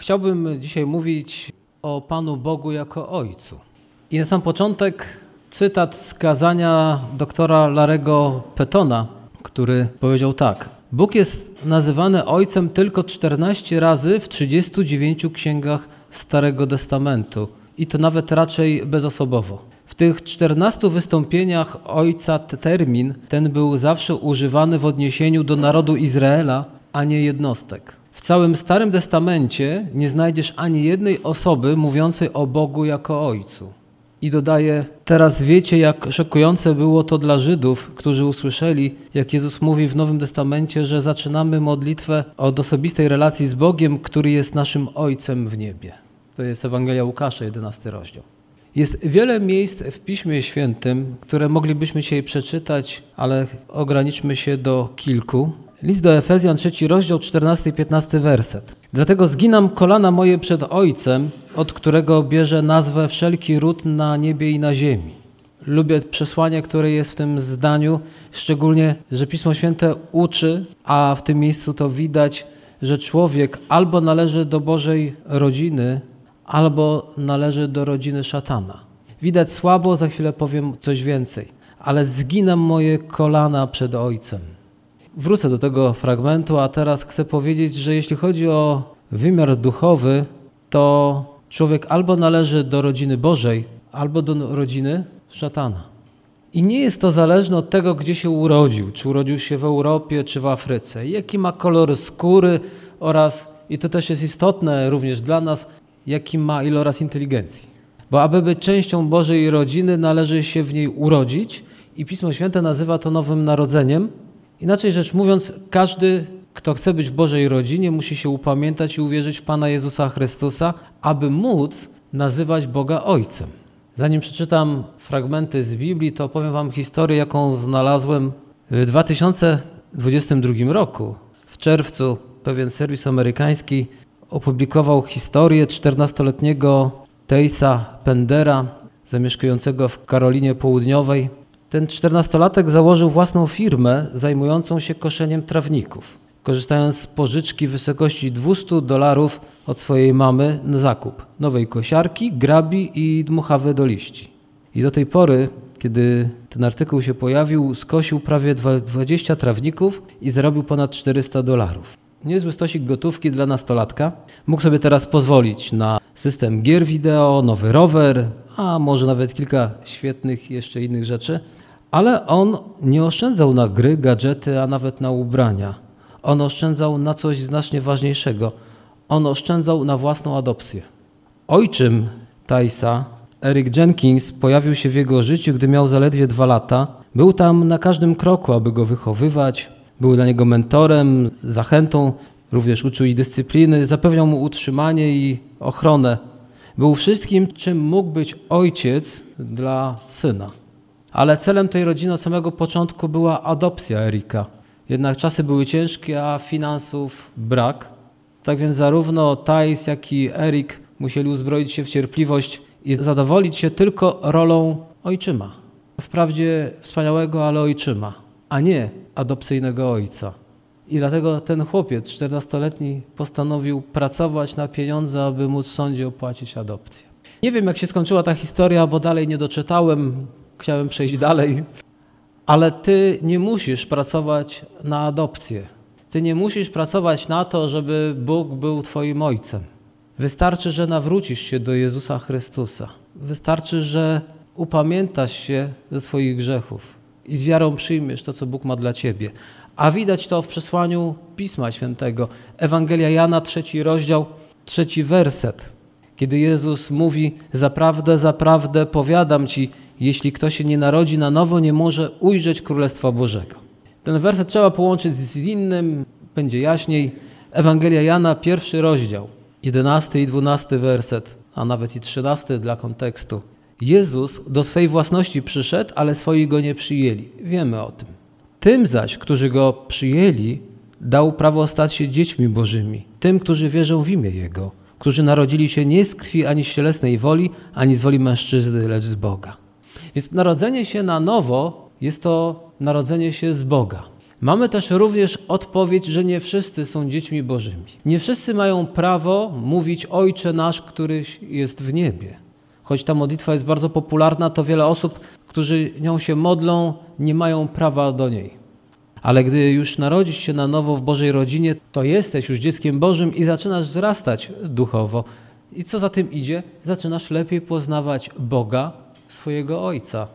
Chciałbym dzisiaj mówić o Panu Bogu jako Ojcu. I na sam początek cytat z kazania doktora Larego Petona, który powiedział tak. Bóg jest nazywany Ojcem tylko 14 razy w 39 księgach Starego Testamentu i to nawet raczej bezosobowo. W tych 14 wystąpieniach Ojca termin ten był zawsze używany w odniesieniu do narodu Izraela, a nie jednostek. W całym Starym Testamencie nie znajdziesz ani jednej osoby mówiącej o Bogu jako Ojcu. I dodaje, teraz wiecie, jak szokujące było to dla Żydów, którzy usłyszeli, jak Jezus mówi w Nowym Testamencie, że zaczynamy modlitwę od osobistej relacji z Bogiem, który jest naszym Ojcem w niebie. To jest Ewangelia Łukasza, 11 rozdział. Jest wiele miejsc w Piśmie Świętym, które moglibyśmy dzisiaj przeczytać, ale ograniczmy się do kilku. List do Efezjan, trzeci rozdział, 14 i 15 werset. Dlatego zginam kolana moje przed Ojcem, od którego bierze nazwę wszelki ród na niebie i na ziemi. Lubię przesłanie, które jest w tym zdaniu, szczególnie, że Pismo Święte uczy, a w tym miejscu to widać, że człowiek albo należy do Bożej rodziny, albo należy do rodziny szatana. Widać słabo, za chwilę powiem coś więcej, ale zginam moje kolana przed Ojcem. Wrócę do tego fragmentu, a teraz chcę powiedzieć, że jeśli chodzi o wymiar duchowy, to człowiek albo należy do rodziny Bożej, albo do rodziny szatana. I nie jest to zależne od tego, gdzie się urodził, czy urodził się w Europie, czy w Afryce, jaki ma kolor skóry oraz, i to też jest istotne również dla nas, jaki ma iloraz inteligencji. Bo aby być częścią Bożej rodziny, należy się w niej urodzić i Pismo Święte nazywa to nowym narodzeniem. Inaczej rzecz mówiąc, każdy, kto chce być w Bożej rodzinie, musi się upamiętać i uwierzyć w Pana Jezusa Chrystusa, aby móc nazywać Boga Ojcem. Zanim przeczytam fragmenty z Biblii, to opowiem Wam historię, jaką znalazłem w 2022 roku. W czerwcu pewien serwis amerykański opublikował historię 14-letniego Teisa Pendera, zamieszkującego w Karolinie Południowej. Ten 14-latek założył własną firmę zajmującą się koszeniem trawników, korzystając z pożyczki w wysokości 200 dolarów od swojej mamy na zakup nowej kosiarki, grabi i dmuchawy do liści. I do tej pory, kiedy ten artykuł się pojawił, skosił prawie 20 trawników i zarobił ponad 400 dolarów niezły stosik gotówki dla nastolatka. Mógł sobie teraz pozwolić na system gier wideo, nowy rower, a może nawet kilka świetnych jeszcze innych rzeczy. Ale on nie oszczędzał na gry, gadżety, a nawet na ubrania. On oszczędzał na coś znacznie ważniejszego. On oszczędzał na własną adopcję. Ojczym Tysa, Eric Jenkins, pojawił się w jego życiu, gdy miał zaledwie dwa lata. Był tam na każdym kroku, aby go wychowywać, był dla niego mentorem, zachętą, również uczył i dyscypliny, zapewniał mu utrzymanie i ochronę. Był wszystkim, czym mógł być ojciec dla syna. Ale celem tej rodziny od samego początku była adopcja Erika. Jednak czasy były ciężkie, a finansów brak. Tak więc zarówno Thais, jak i Erik musieli uzbroić się w cierpliwość i zadowolić się tylko rolą ojczyma. Wprawdzie wspaniałego, ale ojczyma, a nie adopcyjnego ojca. I dlatego ten chłopiec, 14-letni, postanowił pracować na pieniądze, aby móc w sądzie opłacić adopcję. Nie wiem, jak się skończyła ta historia, bo dalej nie doczytałem, chciałem przejść dalej. Ale ty nie musisz pracować na adopcję. Ty nie musisz pracować na to, żeby Bóg był twoim ojcem. Wystarczy, że nawrócisz się do Jezusa Chrystusa. Wystarczy, że upamiętasz się ze swoich grzechów i z wiarą przyjmiesz to, co Bóg ma dla ciebie. A widać to w przesłaniu Pisma Świętego. Ewangelia Jana, trzeci rozdział, trzeci werset. Kiedy Jezus mówi, zaprawdę, zaprawdę powiadam ci, jeśli ktoś się nie narodzi na nowo, nie może ujrzeć Królestwa Bożego. Ten werset trzeba połączyć z innym, będzie jaśniej. Ewangelia Jana, pierwszy rozdział, jedenasty i dwunasty werset, a nawet i trzynasty dla kontekstu. Jezus do swej własności przyszedł, ale swoi go nie przyjęli. Wiemy o tym. Tym zaś, którzy go przyjęli, dał prawo stać się dziećmi bożymi, tym, którzy wierzą w imię Jego, którzy narodzili się nie z krwi ani z cielesnej woli, ani z woli mężczyzny, lecz z Boga. Więc narodzenie się na nowo jest to narodzenie się z Boga. Mamy też również odpowiedź, że nie wszyscy są dziećmi Bożymi. Nie wszyscy mają prawo mówić Ojcze nasz, któryś jest w niebie. Choć ta modlitwa jest bardzo popularna, to wiele osób, którzy nią się modlą, nie mają prawa do niej. Ale gdy już narodzisz się na nowo w Bożej rodzinie, to jesteś już dzieckiem Bożym i zaczynasz wzrastać duchowo. I co za tym idzie? Zaczynasz lepiej poznawać Boga, swojego Ojca.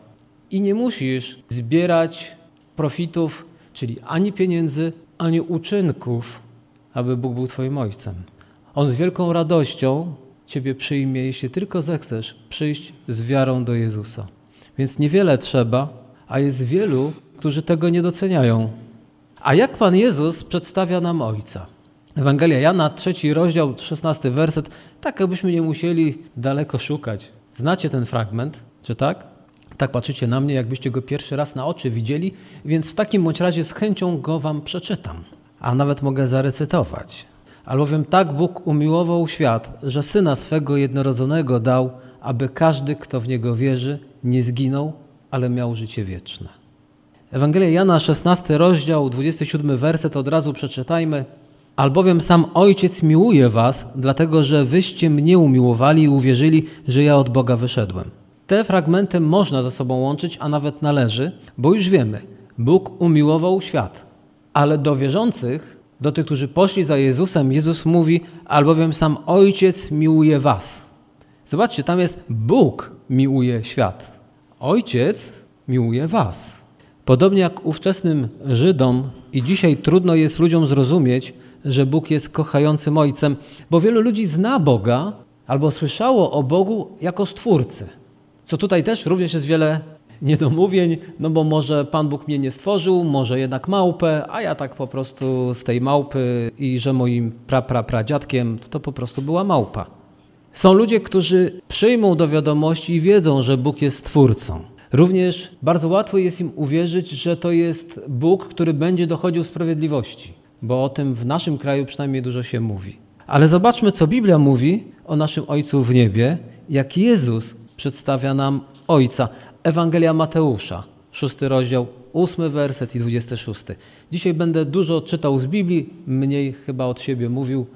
I nie musisz zbierać profitów, czyli ani pieniędzy, ani uczynków, aby Bóg był Twoim Ojcem. On z wielką radością Ciebie przyjmie, jeśli tylko zechcesz przyjść z wiarą do Jezusa. Więc niewiele trzeba, a jest wielu, którzy tego nie doceniają. A jak Pan Jezus przedstawia nam Ojca? Ewangelia Jana, trzeci rozdział, szesnasty werset, tak jakbyśmy nie musieli daleko szukać. Znacie ten fragment, czy tak? Tak patrzycie na mnie, jakbyście go pierwszy raz na oczy widzieli, więc w takim bądź razie z chęcią go wam przeczytam, a nawet mogę zarecytować. Albowiem tak Bóg umiłował świat, że Syna swego jednorodzonego dał, aby każdy, kto w Niego wierzy, nie zginął, ale miał życie wieczne. Ewangelia Jana, 16 rozdział, 27 werset, od razu przeczytajmy. Albowiem sam Ojciec miłuje was, dlatego że wyście mnie umiłowali i uwierzyli, że ja od Boga wyszedłem. Te fragmenty można ze sobą łączyć, a nawet należy, bo już wiemy, Bóg umiłował świat. Ale do wierzących, do tych, którzy poszli za Jezusem, Jezus mówi, albowiem sam Ojciec miłuje was. Zobaczcie, tam jest Bóg miłuje świat. Ojciec miłuje was. Podobnie jak ówczesnym Żydom i dzisiaj trudno jest ludziom zrozumieć, że Bóg jest kochającym Ojcem, bo wielu ludzi zna Boga albo słyszało o Bogu jako Stwórcy. Co tutaj też również jest wiele niedomówień, no bo może Pan Bóg mnie nie stworzył, może jednak małpę, a ja tak po prostu z tej małpy i że moim pra, pra, pradziadkiem to po prostu była małpa. Są ludzie, którzy przyjmą do wiadomości i wiedzą, że Bóg jest Stwórcą. Również bardzo łatwo jest im uwierzyć, że to jest Bóg, który będzie dochodził sprawiedliwości, bo o tym w naszym kraju przynajmniej dużo się mówi. Ale zobaczmy, co Biblia mówi o naszym Ojcu w niebie, jak Jezus przedstawia nam Ojca. Ewangelia Mateusza, szósty rozdział, ósmy werset i dwudziesty szósty. Dzisiaj będę dużo czytał z Biblii, mniej chyba od siebie mówił.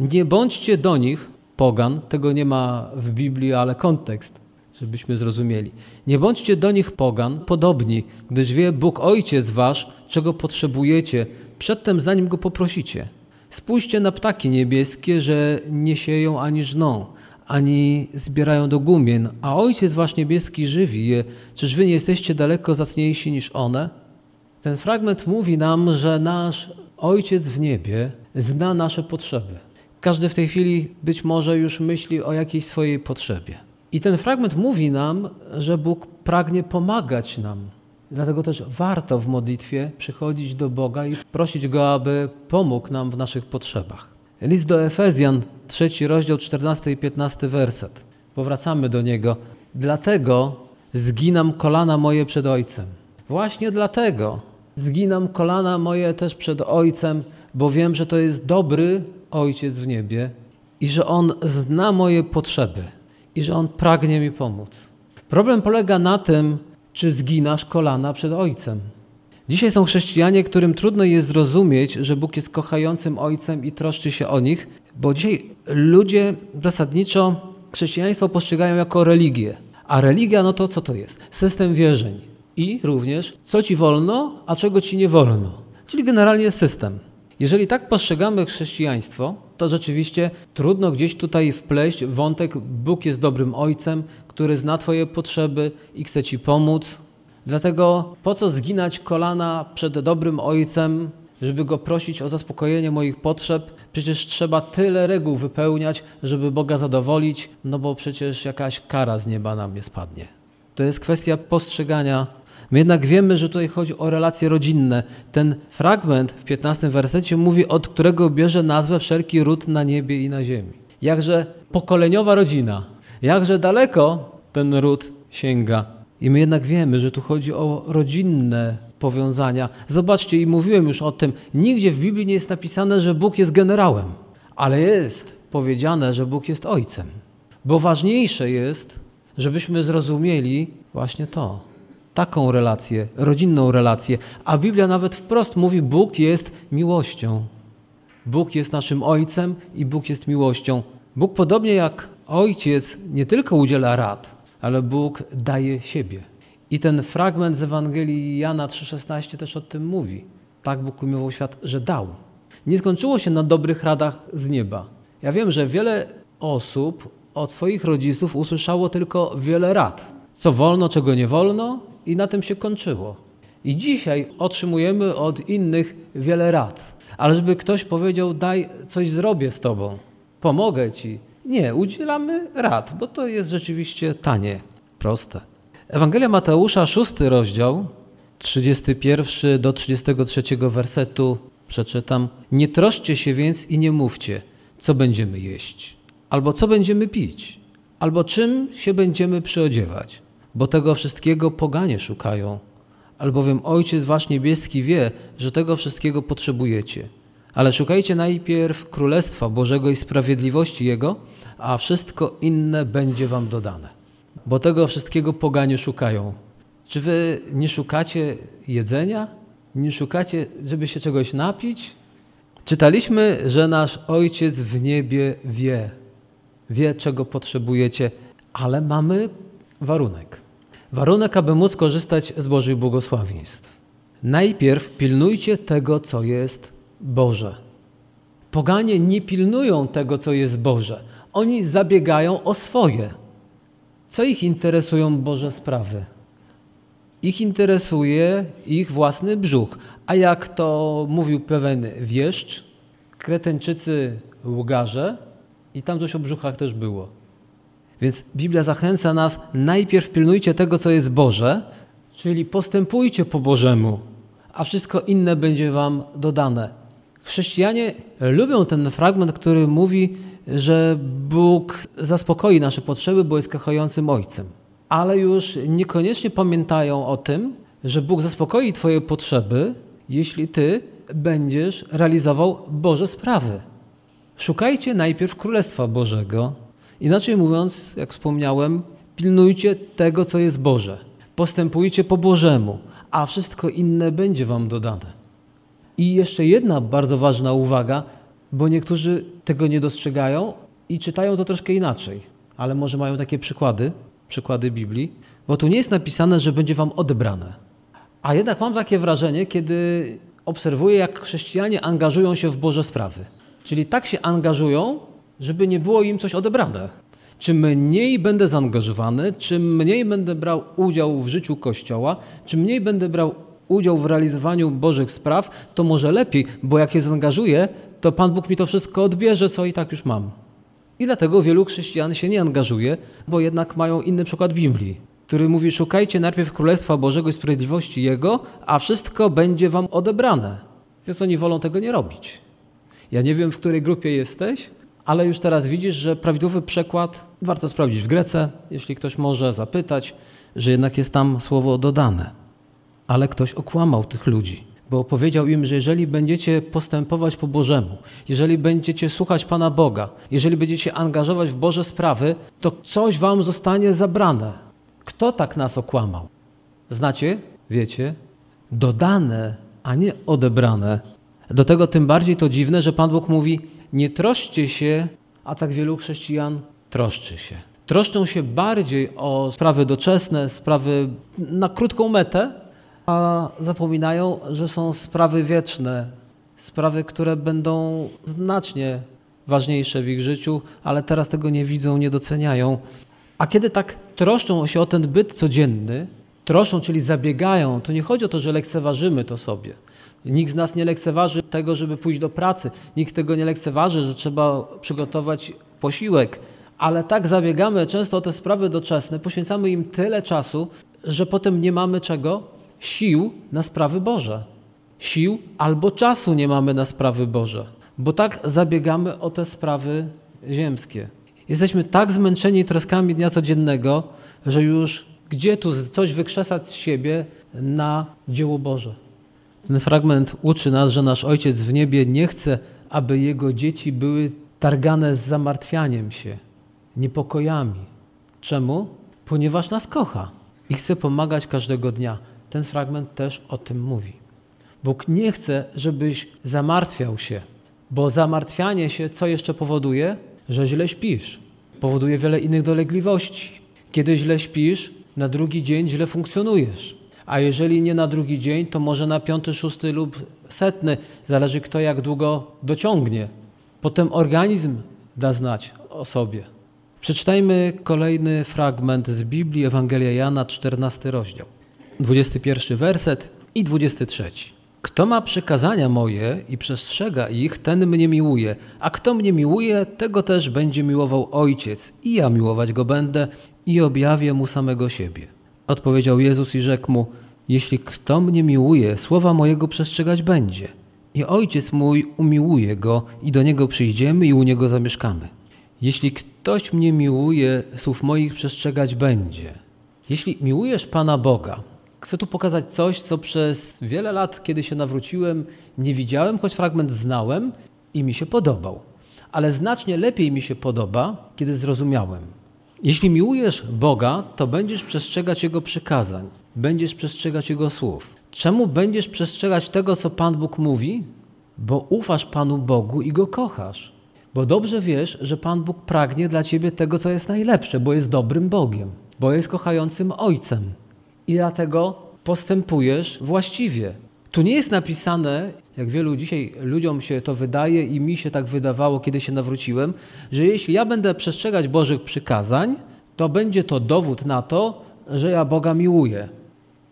Nie bądźcie do nich, pogan, tego nie ma w Biblii, ale kontekst, żebyśmy zrozumieli. Nie bądźcie do nich pogan, podobni, gdyż wie Bóg Ojciec wasz, czego potrzebujecie, przedtem zanim Go poprosicie. Spójrzcie na ptaki niebieskie, że nie sieją ani żną, ani zbierają do gumien, a Ojciec Wasz Niebieski żywi je. Czyż Wy nie jesteście daleko zacniejsi niż one? Ten fragment mówi nam, że nasz Ojciec w niebie zna nasze potrzeby. Każdy w tej chwili być może już myśli o jakiejś swojej potrzebie. I ten fragment mówi nam, że Bóg pragnie pomagać nam. Dlatego też warto w modlitwie przychodzić do Boga i prosić Go, aby pomógł nam w naszych potrzebach. List do Efezjan, trzeci rozdział, 14 i 15 werset. Powracamy do niego. Dlatego zginam kolana moje przed Ojcem. Właśnie dlatego zginam kolana moje też przed Ojcem, bo wiem, że to jest dobry Ojciec w niebie i że On zna moje potrzeby i że On pragnie mi pomóc. Problem polega na tym, czy zginasz kolana przed Ojcem. Dzisiaj są chrześcijanie, którym trudno jest zrozumieć, że Bóg jest kochającym Ojcem i troszczy się o nich, bo dzisiaj ludzie zasadniczo chrześcijaństwo postrzegają jako religię. A religia, no to co to jest? System wierzeń. I również, co ci wolno, a czego ci nie wolno. Czyli generalnie system. Jeżeli tak postrzegamy chrześcijaństwo, to rzeczywiście trudno gdzieś tutaj wpleść wątek Bóg jest dobrym ojcem, który zna Twoje potrzeby i chce Ci pomóc. Dlatego po co zginać kolana przed dobrym ojcem, żeby go prosić o zaspokojenie moich potrzeb? Przecież trzeba tyle reguł wypełniać, żeby Boga zadowolić, no bo przecież jakaś kara z nieba na mnie spadnie. To jest kwestia postrzegania My jednak wiemy, że tutaj chodzi o relacje rodzinne. Ten fragment w 15 wersecie mówi, od którego bierze nazwę wszelki ród na niebie i na ziemi. Jakże pokoleniowa rodzina, jakże daleko ten ród sięga. I my jednak wiemy, że tu chodzi o rodzinne powiązania. Zobaczcie, i mówiłem już o tym, nigdzie w Biblii nie jest napisane, że Bóg jest generałem, ale jest powiedziane, że Bóg jest ojcem. Bo ważniejsze jest, żebyśmy zrozumieli właśnie to taką relację, rodzinną relację. A Biblia nawet wprost mówi: Bóg jest miłością. Bóg jest naszym Ojcem i Bóg jest miłością. Bóg, podobnie jak Ojciec, nie tylko udziela rad, ale Bóg daje siebie. I ten fragment z Ewangelii Jana 3,16 też o tym mówi. Tak Bóg umiłował świat, że dał. Nie skończyło się na dobrych radach z nieba. Ja wiem, że wiele osób od swoich rodziców usłyszało tylko wiele rad. Co wolno, czego nie wolno i na tym się kończyło. I dzisiaj otrzymujemy od innych wiele rad. Ale żeby ktoś powiedział, daj, coś zrobię z tobą, pomogę ci. Nie, udzielamy rad, bo to jest rzeczywiście tanie, proste. Ewangelia Mateusza, szósty rozdział, 31 do 33 wersetu przeczytam. Nie troszcie się więc i nie mówcie, co będziemy jeść, albo co będziemy pić, albo czym się będziemy przyodziewać, bo tego wszystkiego poganie szukają, albowiem Ojciec Wasz Niebieski wie, że tego wszystkiego potrzebujecie. Ale szukajcie najpierw Królestwa Bożego i sprawiedliwości Jego, a wszystko inne będzie Wam dodane. Bo tego wszystkiego poganie szukają. Czy Wy nie szukacie jedzenia? Nie szukacie, żeby się czegoś napić? Czytaliśmy, że nasz Ojciec w niebie wie, wie czego potrzebujecie, ale mamy warunek. Warunek, aby móc korzystać z Bożych błogosławieństw. Najpierw pilnujcie tego, co jest Boże. Poganie nie pilnują tego, co jest Boże. Oni zabiegają o swoje. Co ich interesują Boże sprawy? Ich interesuje ich własny brzuch. A jak to mówił pewien wieszcz, kreteńczycy łgarze i tam coś o brzuchach też było. Więc Biblia zachęca nas, najpierw pilnujcie tego, co jest Boże, czyli postępujcie po Bożemu, a wszystko inne będzie wam dodane. Chrześcijanie lubią ten fragment, który mówi, że Bóg zaspokoi nasze potrzeby, bo jest kochającym Ojcem. Ale już niekoniecznie pamiętają o tym, że Bóg zaspokoi Twoje potrzeby, jeśli Ty będziesz realizował Boże sprawy. Szukajcie najpierw Królestwa Bożego. Inaczej mówiąc, jak wspomniałem, pilnujcie tego, co jest Boże. Postępujcie po Bożemu, a wszystko inne będzie Wam dodane. I jeszcze jedna bardzo ważna uwaga, bo niektórzy tego nie dostrzegają i czytają to troszkę inaczej, ale może mają takie przykłady, przykłady Biblii, bo tu nie jest napisane, że będzie wam odebrane. A jednak mam takie wrażenie, kiedy obserwuję, jak chrześcijanie angażują się w Boże sprawy. Czyli tak się angażują, żeby nie było im coś odebrane. Czym mniej będę zaangażowany, czym mniej będę brał udział w życiu Kościoła, czym mniej będę brał udział w realizowaniu Bożych spraw, to może lepiej, bo jak się zaangażuję, to Pan Bóg mi to wszystko odbierze, co i tak już mam. I dlatego wielu chrześcijan się nie angażuje, bo jednak mają inny przykład Biblii, który mówi: Szukajcie najpierw Królestwa Bożego i sprawiedliwości Jego, a wszystko będzie wam odebrane. Więc oni wolą tego nie robić. Ja nie wiem, w której grupie jesteś, ale już teraz widzisz, że prawidłowy przekład warto sprawdzić w Grece, jeśli ktoś może zapytać, że jednak jest tam słowo dodane ale ktoś okłamał tych ludzi, bo powiedział im, że jeżeli będziecie postępować po Bożemu, jeżeli będziecie słuchać Pana Boga, jeżeli będziecie angażować w Boże sprawy, to coś wam zostanie zabrane. Kto tak nas okłamał? Znacie? Wiecie? Dodane, a nie odebrane. Do tego tym bardziej to dziwne, że Pan Bóg mówi: Nie troszcie się, a tak wielu chrześcijan troszczy się. Troszczą się bardziej o sprawy doczesne, sprawy na krótką metę, a zapominają, że są sprawy wieczne, sprawy, które będą znacznie ważniejsze w ich życiu, ale teraz tego nie widzą, nie doceniają. A kiedy tak troszczą się o ten byt codzienny, troszczą, czyli zabiegają, to nie chodzi o to, że lekceważymy to sobie. Nikt z nas nie lekceważy tego, żeby pójść do pracy. Nikt tego nie lekceważy, że trzeba przygotować posiłek. Ale tak zabiegamy często o te sprawy doczesne, poświęcamy im tyle czasu, że potem nie mamy czego? sił na sprawy Boże. Sił albo czasu nie mamy na sprawy Boże, bo tak zabiegamy o te sprawy ziemskie. Jesteśmy tak zmęczeni troskami dnia codziennego, że już gdzie tu coś wykrzesać z siebie na dzieło Boże. Ten fragment uczy nas, że nasz Ojciec w niebie nie chce, aby Jego dzieci były targane z zamartwianiem się, niepokojami. Czemu? Ponieważ nas kocha. i chce pomagać każdego dnia. Ten fragment też o tym mówi. Bóg nie chce, żebyś zamartwiał się, bo zamartwianie się co jeszcze powoduje? Że źle śpisz. Powoduje wiele innych dolegliwości. Kiedy źle śpisz, na drugi dzień źle funkcjonujesz. A jeżeli nie na drugi dzień, to może na piąty, szósty lub setny. Zależy kto jak długo dociągnie. Potem organizm da znać o sobie. Przeczytajmy kolejny fragment z Biblii, Ewangelia Jana, 14 rozdział, 21 werset i 23. Kto ma przykazania moje i przestrzega ich, ten mnie miłuje, a kto mnie miłuje, tego też będzie miłował Ojciec, i ja miłować go będę i objawię mu samego siebie. Odpowiedział Jezus i rzekł mu, jeśli kto mnie miłuje, słowa mojego przestrzegać będzie. I Ojciec mój umiłuje go i do niego przyjdziemy i u niego zamieszkamy. Jeśli ktoś mnie miłuje, słów moich przestrzegać będzie. Jeśli miłujesz Pana Boga, chcę tu pokazać coś, co przez wiele lat, kiedy się nawróciłem, nie widziałem, choć fragment znałem i mi się podobał. Ale znacznie lepiej mi się podoba, kiedy zrozumiałem. Jeśli miłujesz Boga, to będziesz przestrzegać Jego przykazań, będziesz przestrzegać Jego słów. Czemu będziesz przestrzegać tego, co Pan Bóg mówi? Bo ufasz Panu Bogu i Go kochasz. Bo dobrze wiesz, że Pan Bóg pragnie dla ciebie tego, co jest najlepsze, bo jest dobrym Bogiem, bo jest kochającym Ojcem. I dlatego postępujesz właściwie. Tu nie jest napisane, jak wielu dzisiaj ludziom się to wydaje i mi się tak wydawało, kiedy się nawróciłem, że jeśli ja będę przestrzegać Bożych przykazań, to będzie to dowód na to, że ja Boga miłuję.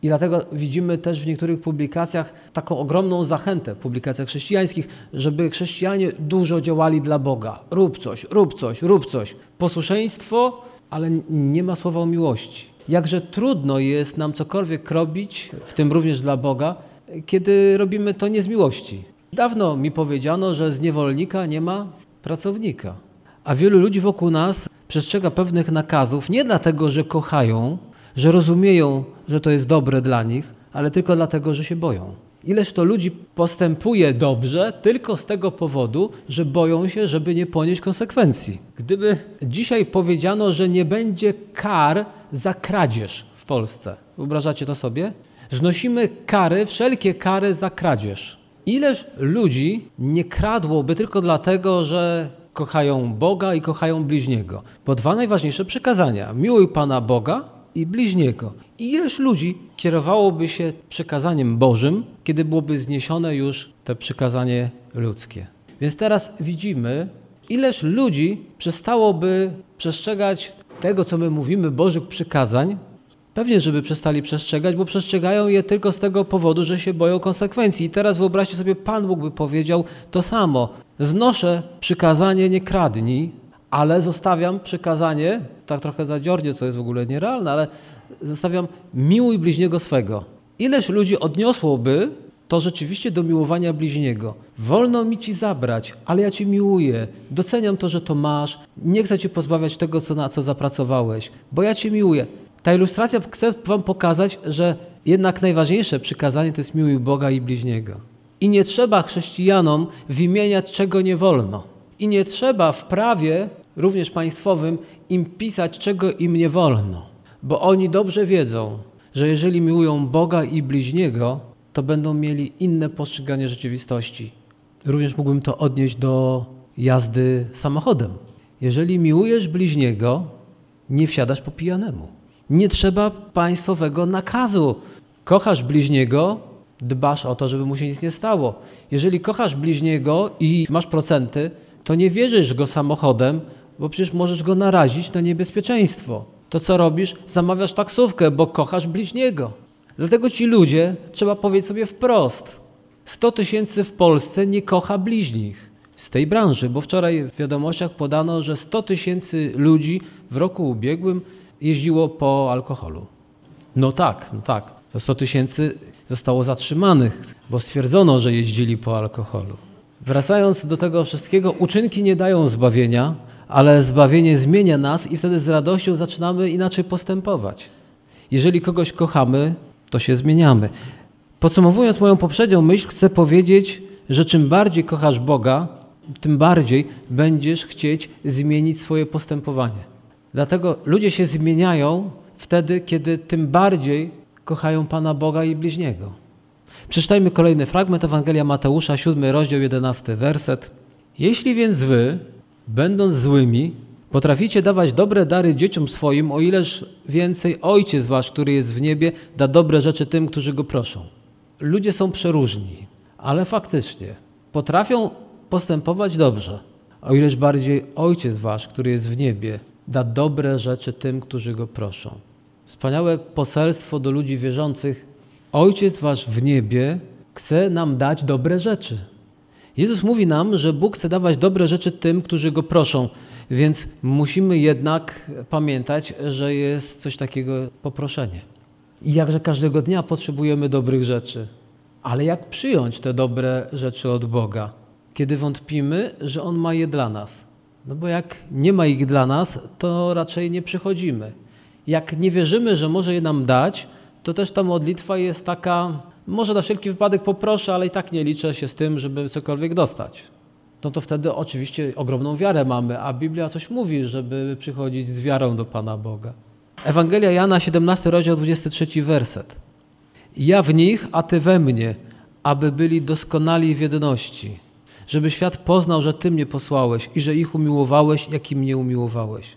I dlatego widzimy też w niektórych publikacjach taką ogromną zachętę publikacjach chrześcijańskich, żeby chrześcijanie dużo działali dla Boga. Rób coś, rób coś, rób coś. Posłuszeństwo, ale nie ma słowa o miłości. Jakże trudno jest nam cokolwiek robić, w tym również dla Boga, kiedy robimy to nie z miłości. Dawno mi powiedziano, że z niewolnika nie ma pracownika. A wielu ludzi wokół nas przestrzega pewnych nakazów nie dlatego, że kochają, że rozumieją, że to jest dobre dla nich, ale tylko dlatego, że się boją. Ileż to ludzi postępuje dobrze tylko z tego powodu, że boją się, żeby nie ponieść konsekwencji. Gdyby dzisiaj powiedziano, że nie będzie kar za kradzież w Polsce, wyobrażacie to sobie? Znosimy kary, wszelkie kary za kradzież. Ileż ludzi nie kradłoby tylko dlatego, że kochają Boga i kochają bliźniego? Bo dwa najważniejsze przykazania: miłuj Pana Boga i bliźniego. I ileż ludzi kierowałoby się przykazaniem Bożym, kiedy byłoby zniesione już to przykazanie ludzkie. Więc teraz widzimy, ileż ludzi przestałoby przestrzegać tego, co my mówimy, Bożych przykazań, Pewnie, żeby przestali przestrzegać, bo przestrzegają je tylko z tego powodu, że się boją konsekwencji. I teraz wyobraźcie sobie, Pan Bóg by powiedział to samo. Znoszę przykazanie nie kradnij, ale zostawiam przykazanie, tak trochę zadziornie, co jest w ogóle nierealne, ale zostawiam miłuj bliźniego swego. Ileż ludzi odniosłoby to rzeczywiście do miłowania bliźniego. Wolno mi ci zabrać, ale ja ci miłuję. Doceniam to, że to masz. Nie chcę cię pozbawiać tego, co, na co zapracowałeś, bo ja cię miłuję. Ta ilustracja chce wam pokazać, że jednak najważniejsze przykazanie to jest miłuj Boga i bliźniego. I nie trzeba chrześcijanom wymieniać, czego nie wolno. I nie trzeba w prawie, również państwowym, im pisać, czego im nie wolno. Bo oni dobrze wiedzą, że jeżeli miłują Boga i bliźniego, to będą mieli inne postrzeganie rzeczywistości. Również mógłbym to odnieść do jazdy samochodem. Jeżeli miłujesz bliźniego, nie wsiadasz po pijanemu. Nie trzeba państwowego nakazu. Kochasz bliźniego, dbasz o to, żeby mu się nic nie stało. Jeżeli kochasz bliźniego i masz procenty, to nie wierzysz go samochodem, bo przecież możesz go narazić na niebezpieczeństwo. To co robisz? Zamawiasz taksówkę, bo kochasz bliźniego. Dlatego ci ludzie, trzeba powiedzieć sobie wprost, 100 tysięcy w Polsce nie kocha bliźnich z tej branży, bo wczoraj w wiadomościach podano, że 100 tysięcy ludzi w roku ubiegłym jeździło po alkoholu. No tak, no tak. To 100 tysięcy zostało zatrzymanych, bo stwierdzono, że jeździli po alkoholu. Wracając do tego wszystkiego, uczynki nie dają zbawienia, ale zbawienie zmienia nas i wtedy z radością zaczynamy inaczej postępować. Jeżeli kogoś kochamy, to się zmieniamy. Podsumowując moją poprzednią myśl, chcę powiedzieć, że czym bardziej kochasz Boga, tym bardziej będziesz chcieć zmienić swoje postępowanie. Dlatego ludzie się zmieniają wtedy, kiedy tym bardziej kochają Pana Boga i bliźniego. Przeczytajmy kolejny fragment Ewangelia Mateusza, 7 rozdział, 11 werset. Jeśli więc wy, będąc złymi, potraficie dawać dobre dary dzieciom swoim, o ileż więcej Ojciec wasz, który jest w niebie, da dobre rzeczy tym, którzy go proszą. Ludzie są przeróżni, ale faktycznie potrafią postępować dobrze, o ileż bardziej Ojciec wasz, który jest w niebie, da dobre rzeczy tym, którzy go proszą. Wspaniałe poselstwo do ludzi wierzących. Ojciec wasz w niebie chce nam dać dobre rzeczy. Jezus mówi nam, że Bóg chce dawać dobre rzeczy tym, którzy go proszą, więc musimy jednak pamiętać, że jest coś takiego poproszenie. I jakże każdego dnia potrzebujemy dobrych rzeczy. Ale jak przyjąć te dobre rzeczy od Boga, kiedy wątpimy, że On ma je dla nas? No bo jak nie ma ich dla nas, to raczej nie przychodzimy. Jak nie wierzymy, że może je nam dać, to też ta modlitwa jest taka, może na wszelki wypadek poproszę, ale i tak nie liczę się z tym, żeby cokolwiek dostać. No to wtedy oczywiście ogromną wiarę mamy, a Biblia coś mówi, żeby przychodzić z wiarą do Pana Boga. Ewangelia Jana, 17 rozdział, 23 werset. Ja w nich, a Ty we mnie, aby byli doskonali w jedności, żeby świat poznał, że Ty mnie posłałeś i że ich umiłowałeś, jak i mnie umiłowałeś.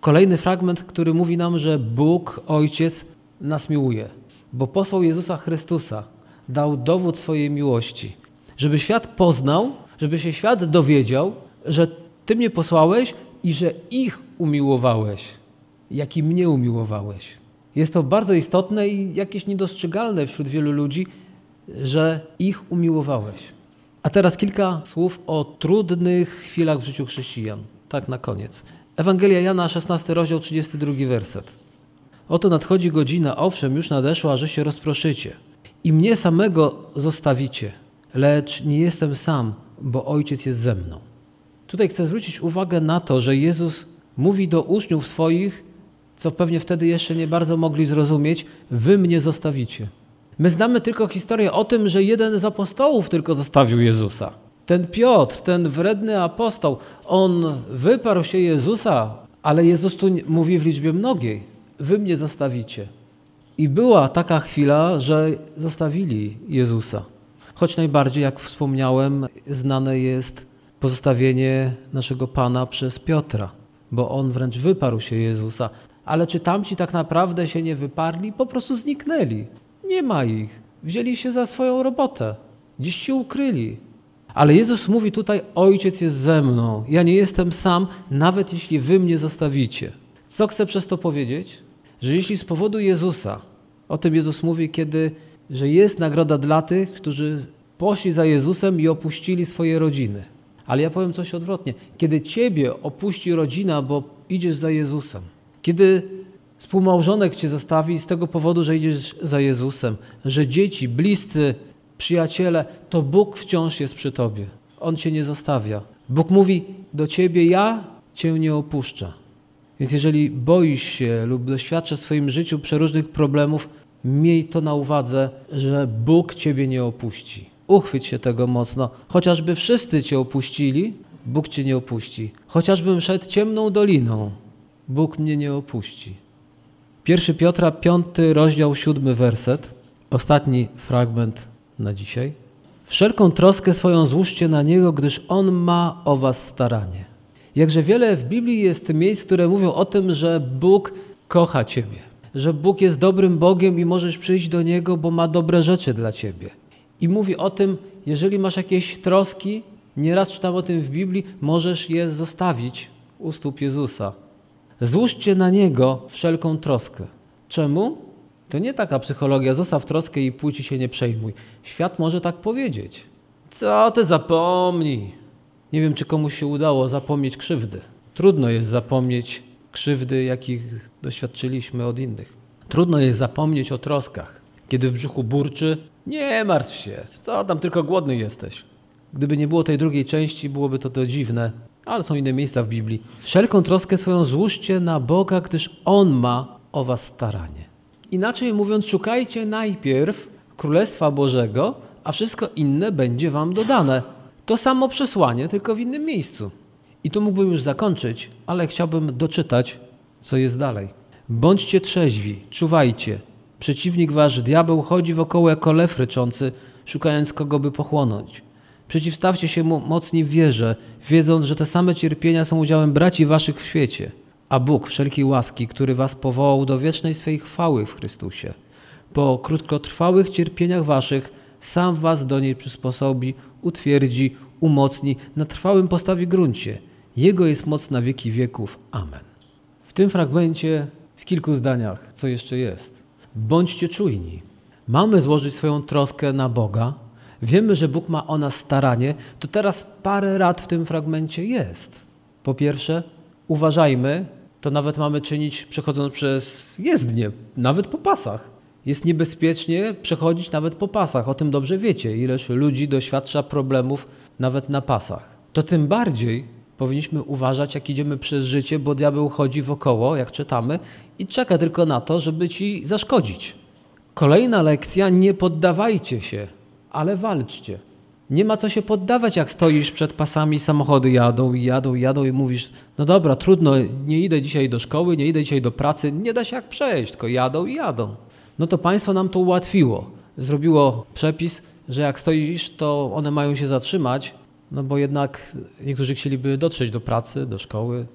Kolejny fragment, który mówi nam, że Bóg, Ojciec, nas miłuje, bo posłał Jezusa Chrystusa, dał dowód swojej miłości, żeby świat poznał, żeby się świat dowiedział, że Ty mnie posłałeś i że ich umiłowałeś, jak i mnie umiłowałeś. Jest to bardzo istotne i jakieś niedostrzegalne wśród wielu ludzi, że ich umiłowałeś. A teraz kilka słów o trudnych chwilach w życiu chrześcijan. Tak na koniec. Ewangelia Jana, 16 rozdział, 32 werset. Oto nadchodzi godzina, owszem, już nadeszła, że się rozproszycie i mnie samego zostawicie, lecz nie jestem sam, bo Ojciec jest ze mną. Tutaj chcę zwrócić uwagę na to, że Jezus mówi do uczniów swoich, co pewnie wtedy jeszcze nie bardzo mogli zrozumieć, wy mnie zostawicie. My znamy tylko historię o tym, że jeden z apostołów tylko zostawił Jezusa. Ten Piotr, ten wredny apostoł, on wyparł się Jezusa, ale Jezus tu mówi w liczbie mnogiej. Wy mnie zostawicie. I była taka chwila, że zostawili Jezusa. Choć najbardziej, jak wspomniałem, znane jest pozostawienie naszego Pana przez Piotra, bo on wręcz wyparł się Jezusa. Ale czy tamci tak naprawdę się nie wyparli? Po prostu zniknęli. Nie ma ich. Wzięli się za swoją robotę. Gdzieś się ukryli. Ale Jezus mówi tutaj: Ojciec jest ze mną. Ja nie jestem sam, nawet jeśli wy mnie zostawicie. Co chcę przez to powiedzieć? Że jeśli z powodu Jezusa, o tym Jezus mówi, kiedy, że jest nagroda dla tych, którzy poszli za Jezusem i opuścili swoje rodziny. Ale ja powiem coś odwrotnie. Kiedy ciebie opuści rodzina, bo idziesz za Jezusem, kiedy współmałżonek cię zostawi z tego powodu, że idziesz za Jezusem, że dzieci, bliscy, przyjaciele, to Bóg wciąż jest przy tobie. On cię nie zostawia. Bóg mówi do ciebie: Ja cię nie opuszczę. Więc jeżeli boisz się lub doświadczasz w swoim życiu przeróżnych problemów, miej to na uwadze, że Bóg ciebie nie opuści. Uchwyć się tego mocno. Chociażby wszyscy cię opuścili, Bóg cię nie opuści. Chociażbym szedł ciemną doliną, Bóg mnie nie opuści. 1 Piotra, 5 rozdział, 7 werset. Ostatni fragment na dzisiaj. Wszelką troskę swoją złóżcie na Niego, gdyż On ma o was staranie. Jakże wiele w Biblii jest miejsc, które mówią o tym, że Bóg kocha Ciebie, że Bóg jest dobrym Bogiem i możesz przyjść do Niego, bo ma dobre rzeczy dla Ciebie. I mówi o tym, jeżeli masz jakieś troski, nieraz czytam o tym w Biblii, możesz je zostawić u stóp Jezusa. Złóżcie na Niego wszelką troskę. Czemu? To nie taka psychologia, zostaw troskę i płci się nie przejmuj. Świat może tak powiedzieć. Co ty zapomnij? Nie wiem, czy komuś się udało zapomnieć krzywdy. Trudno jest zapomnieć krzywdy, jakich doświadczyliśmy od innych. Trudno jest zapomnieć o troskach. Kiedy w brzuchu burczy, nie martw się, co tam, tylko głodny jesteś. Gdyby nie było tej drugiej części, byłoby to to dziwne, ale są inne miejsca w Biblii. Wszelką troskę swoją złóżcie na Boga, gdyż On ma o was staranie. Inaczej mówiąc, szukajcie najpierw Królestwa Bożego, a wszystko inne będzie wam dodane. To samo przesłanie, tylko w innym miejscu. I tu mógłbym już zakończyć, ale chciałbym doczytać, co jest dalej. Bądźcie trzeźwi, czuwajcie. Przeciwnik wasz, diabeł, chodzi wokoło jako lew ryczący, szukając kogo by pochłonąć. Przeciwstawcie się mu mocni w wierze, wiedząc, że te same cierpienia są udziałem braci waszych w świecie. A Bóg wszelkiej łaski, który was powołał do wiecznej swej chwały w Chrystusie, po krótkotrwałych cierpieniach waszych, sam was do niej przysposobi, utwierdzi, umocni, na trwałym postawi gruncie. Jego jest moc na wieki wieków. Amen. W tym fragmencie, w kilku zdaniach, co jeszcze jest. Bądźcie czujni. Mamy złożyć swoją troskę na Boga. Wiemy, że Bóg ma o nas staranie. To teraz parę rad w tym fragmencie jest. Po pierwsze, uważajmy, to nawet mamy czynić przechodząc przez jezdnię, nawet po pasach. Jest niebezpiecznie przechodzić nawet po pasach. O tym dobrze wiecie, ileż ludzi doświadcza problemów nawet na pasach. To tym bardziej powinniśmy uważać, jak idziemy przez życie, bo diabeł chodzi wokoło, jak czytamy, i czeka tylko na to, żeby ci zaszkodzić. Kolejna lekcja: nie poddawajcie się, ale walczcie. Nie ma co się poddawać, jak stoisz przed pasami, samochody jadą i jadą jadą i mówisz, no dobra, trudno, nie idę dzisiaj do szkoły, nie idę dzisiaj do pracy, nie da się jak przejść, tylko jadą i jadą. No to państwo nam to ułatwiło. Zrobiło przepis, że jak stoisz, to one mają się zatrzymać, no bo jednak niektórzy chcieliby dotrzeć do pracy, do szkoły.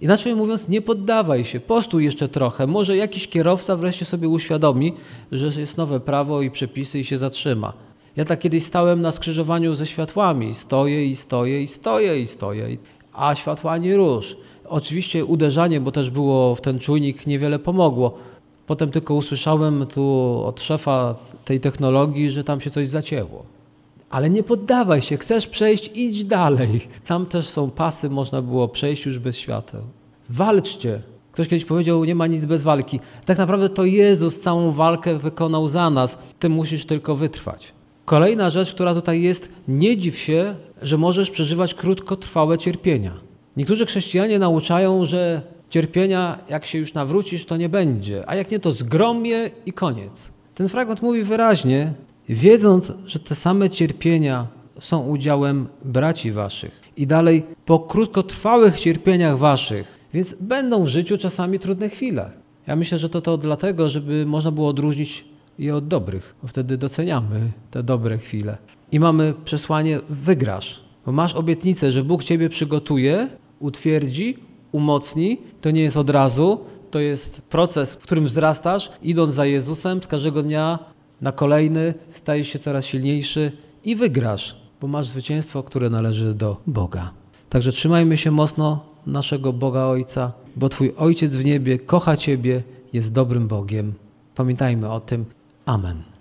Inaczej mówiąc, nie poddawaj się, postój jeszcze trochę. Może jakiś kierowca wreszcie sobie uświadomi, że jest nowe prawo i przepisy i się zatrzyma. Ja tak kiedyś stałem na skrzyżowaniu ze światłami. Stoję i stoję i stoję i stoję, a światła nie rusz. Oczywiście uderzanie, bo też było w ten czujnik, niewiele pomogło. Potem tylko usłyszałem tu od szefa tej technologii, że tam się coś zacięło. Ale nie poddawaj się, chcesz przejść, idź dalej. Tam też są pasy, można było przejść już bez świateł. Walczcie. Ktoś kiedyś powiedział, nie ma nic bez walki. Tak naprawdę to Jezus całą walkę wykonał za nas. Ty musisz tylko wytrwać. Kolejna rzecz, która tutaj jest, nie dziw się, że możesz przeżywać krótkotrwałe cierpienia. Niektórzy chrześcijanie nauczają, że cierpienia, jak się już nawrócisz, to nie będzie, a jak nie, to zgromie i koniec. Ten fragment mówi wyraźnie, wiedząc, że te same cierpienia są udziałem braci waszych. I dalej, po krótkotrwałych cierpieniach waszych, więc będą w życiu czasami trudne chwile. Ja myślę, że to to dlatego, żeby można było odróżnić je od dobrych, bo wtedy doceniamy te dobre chwile. I mamy przesłanie wygrasz, bo masz obietnicę, że Bóg ciebie przygotuje, utwierdzi, umocni. To nie jest od razu, to jest proces, w którym wzrastasz, idąc za Jezusem z każdego dnia na kolejny, stajesz się coraz silniejszy i wygrasz, bo masz zwycięstwo, które należy do Boga. Także trzymajmy się mocno naszego Boga Ojca, bo Twój Ojciec w niebie kocha Ciebie, jest dobrym Bogiem. Pamiętajmy o tym. Amen.